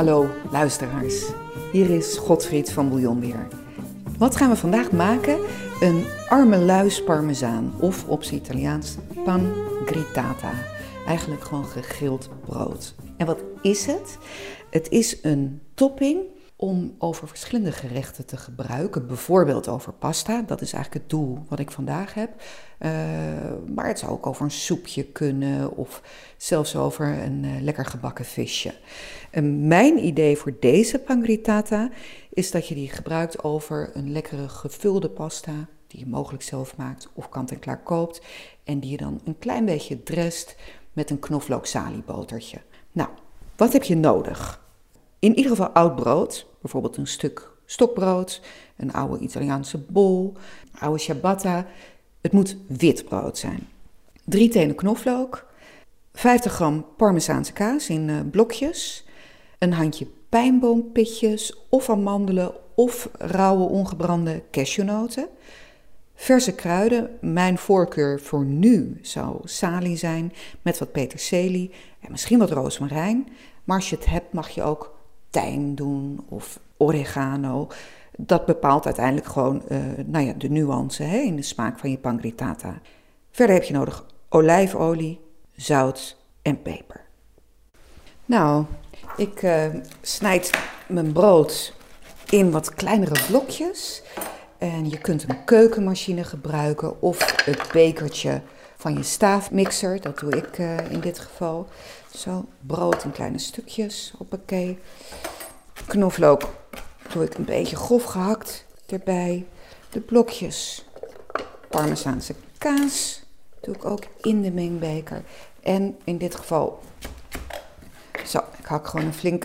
Hallo luisteraars, hier is Godfried van Bouillon weer. Wat gaan we vandaag maken? Een armeluis parmezaan of op zijn Italiaans pan gritata. Eigenlijk gewoon gegrild brood. En wat is het? Het is een topping om over verschillende gerechten te gebruiken. Bijvoorbeeld over pasta, dat is eigenlijk het doel wat ik vandaag heb. Uh, maar het zou ook over een soepje kunnen of zelfs over een uh, lekker gebakken visje. En mijn idee voor deze pangritata is dat je die gebruikt over een lekkere gevulde pasta die je mogelijk zelf maakt of kant-en-klaar koopt. En die je dan een klein beetje drest met een knoflook botertje. Nou, wat heb je nodig? In ieder geval oud brood, bijvoorbeeld een stuk stokbrood, een oude Italiaanse bol, oude ciabatta. Het moet wit brood zijn. Drie tenen knoflook, 50 gram parmezaanse kaas in uh, blokjes, een handje pijnboompitjes of amandelen of rauwe ongebrande cashewnoten. Verse kruiden, mijn voorkeur voor nu zou salie zijn met wat peterselie en misschien wat rozemarijn. Maar als je het hebt mag je ook tijm doen of oregano. Dat bepaalt uiteindelijk gewoon uh, nou ja, de nuance hè, in de smaak van je pangritata. Verder heb je nodig olijfolie, zout en peper. Nou, ik uh, snijd mijn brood in wat kleinere blokjes. En je kunt een keukenmachine gebruiken of het bekertje van je staafmixer. Dat doe ik uh, in dit geval. Zo, brood in kleine stukjes, hoppakee. Knoflook doe ik een beetje grof gehakt erbij. De blokjes parmezaanse kaas doe ik ook in de mengbeker. En in dit geval, zo, ik hak gewoon een flink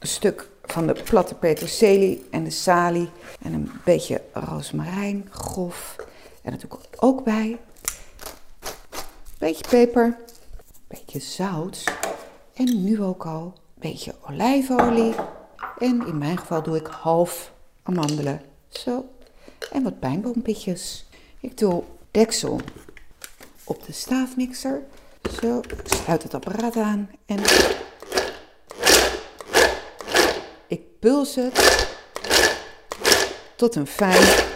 stuk van de platte peterselie en de salie. En een beetje rozemarijn, grof. En dat doe ik ook bij. Beetje peper, beetje zout. En nu ook al een beetje olijfolie. En in mijn geval doe ik half amandelen. Zo. En wat pijnboompitjes. Ik doe deksel op de staafmixer. Zo. Sluit het apparaat aan. En ik puls het tot een fijn,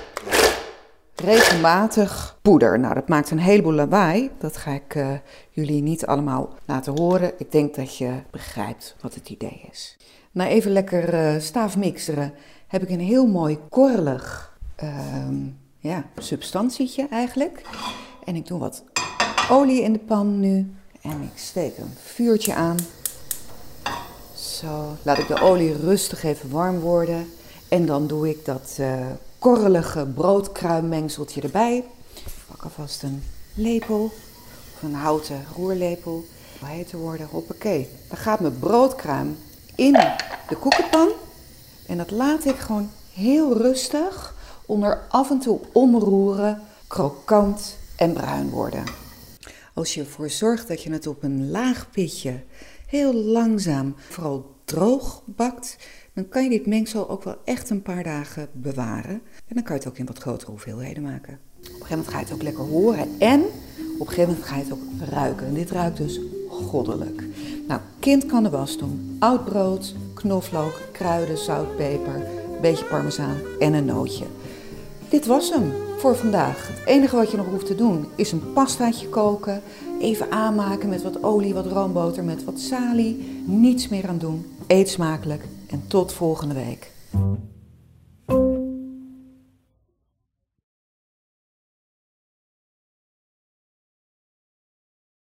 regelmatig poeder. Nou, dat maakt een heleboel lawaai. Dat ga ik uh, jullie niet allemaal laten horen. Ik denk dat je begrijpt wat het idee is. Na even lekker uh, staafmixeren heb ik een heel mooi korrelig uh, ja, substantietje eigenlijk. En ik doe wat olie in de pan nu. En ik steek een vuurtje aan. Zo, laat ik de olie rustig even warm worden. En dan doe ik dat uh, korrelige broodkruimmengseltje erbij. Ik pak alvast een lepel of een houten roerlepel. Heet te worden? Hoppakee. Dan gaat mijn broodkruim in de koekenpan. En dat laat ik gewoon heel rustig onder af en toe omroeren, krokant en bruin worden. Als je ervoor zorgt dat je het op een laag pitje heel langzaam, vooral droog bakt, dan kan je dit mengsel ook wel echt een paar dagen bewaren. En dan kan je het ook in wat grotere hoeveelheden maken. Op een gegeven moment ga je het ook lekker horen en op een gegeven moment ga je het ook ruiken. En dit ruikt dus goddelijk. Nou, kind kan de was doen. Oud brood, knoflook, kruiden, zout, peper, een beetje parmezaan en een nootje. Dit was hem voor vandaag. Het enige wat je nog hoeft te doen is een pastaatje koken. Even aanmaken met wat olie, wat roomboter, met wat salie. Niets meer aan doen. Eet smakelijk en tot volgende week.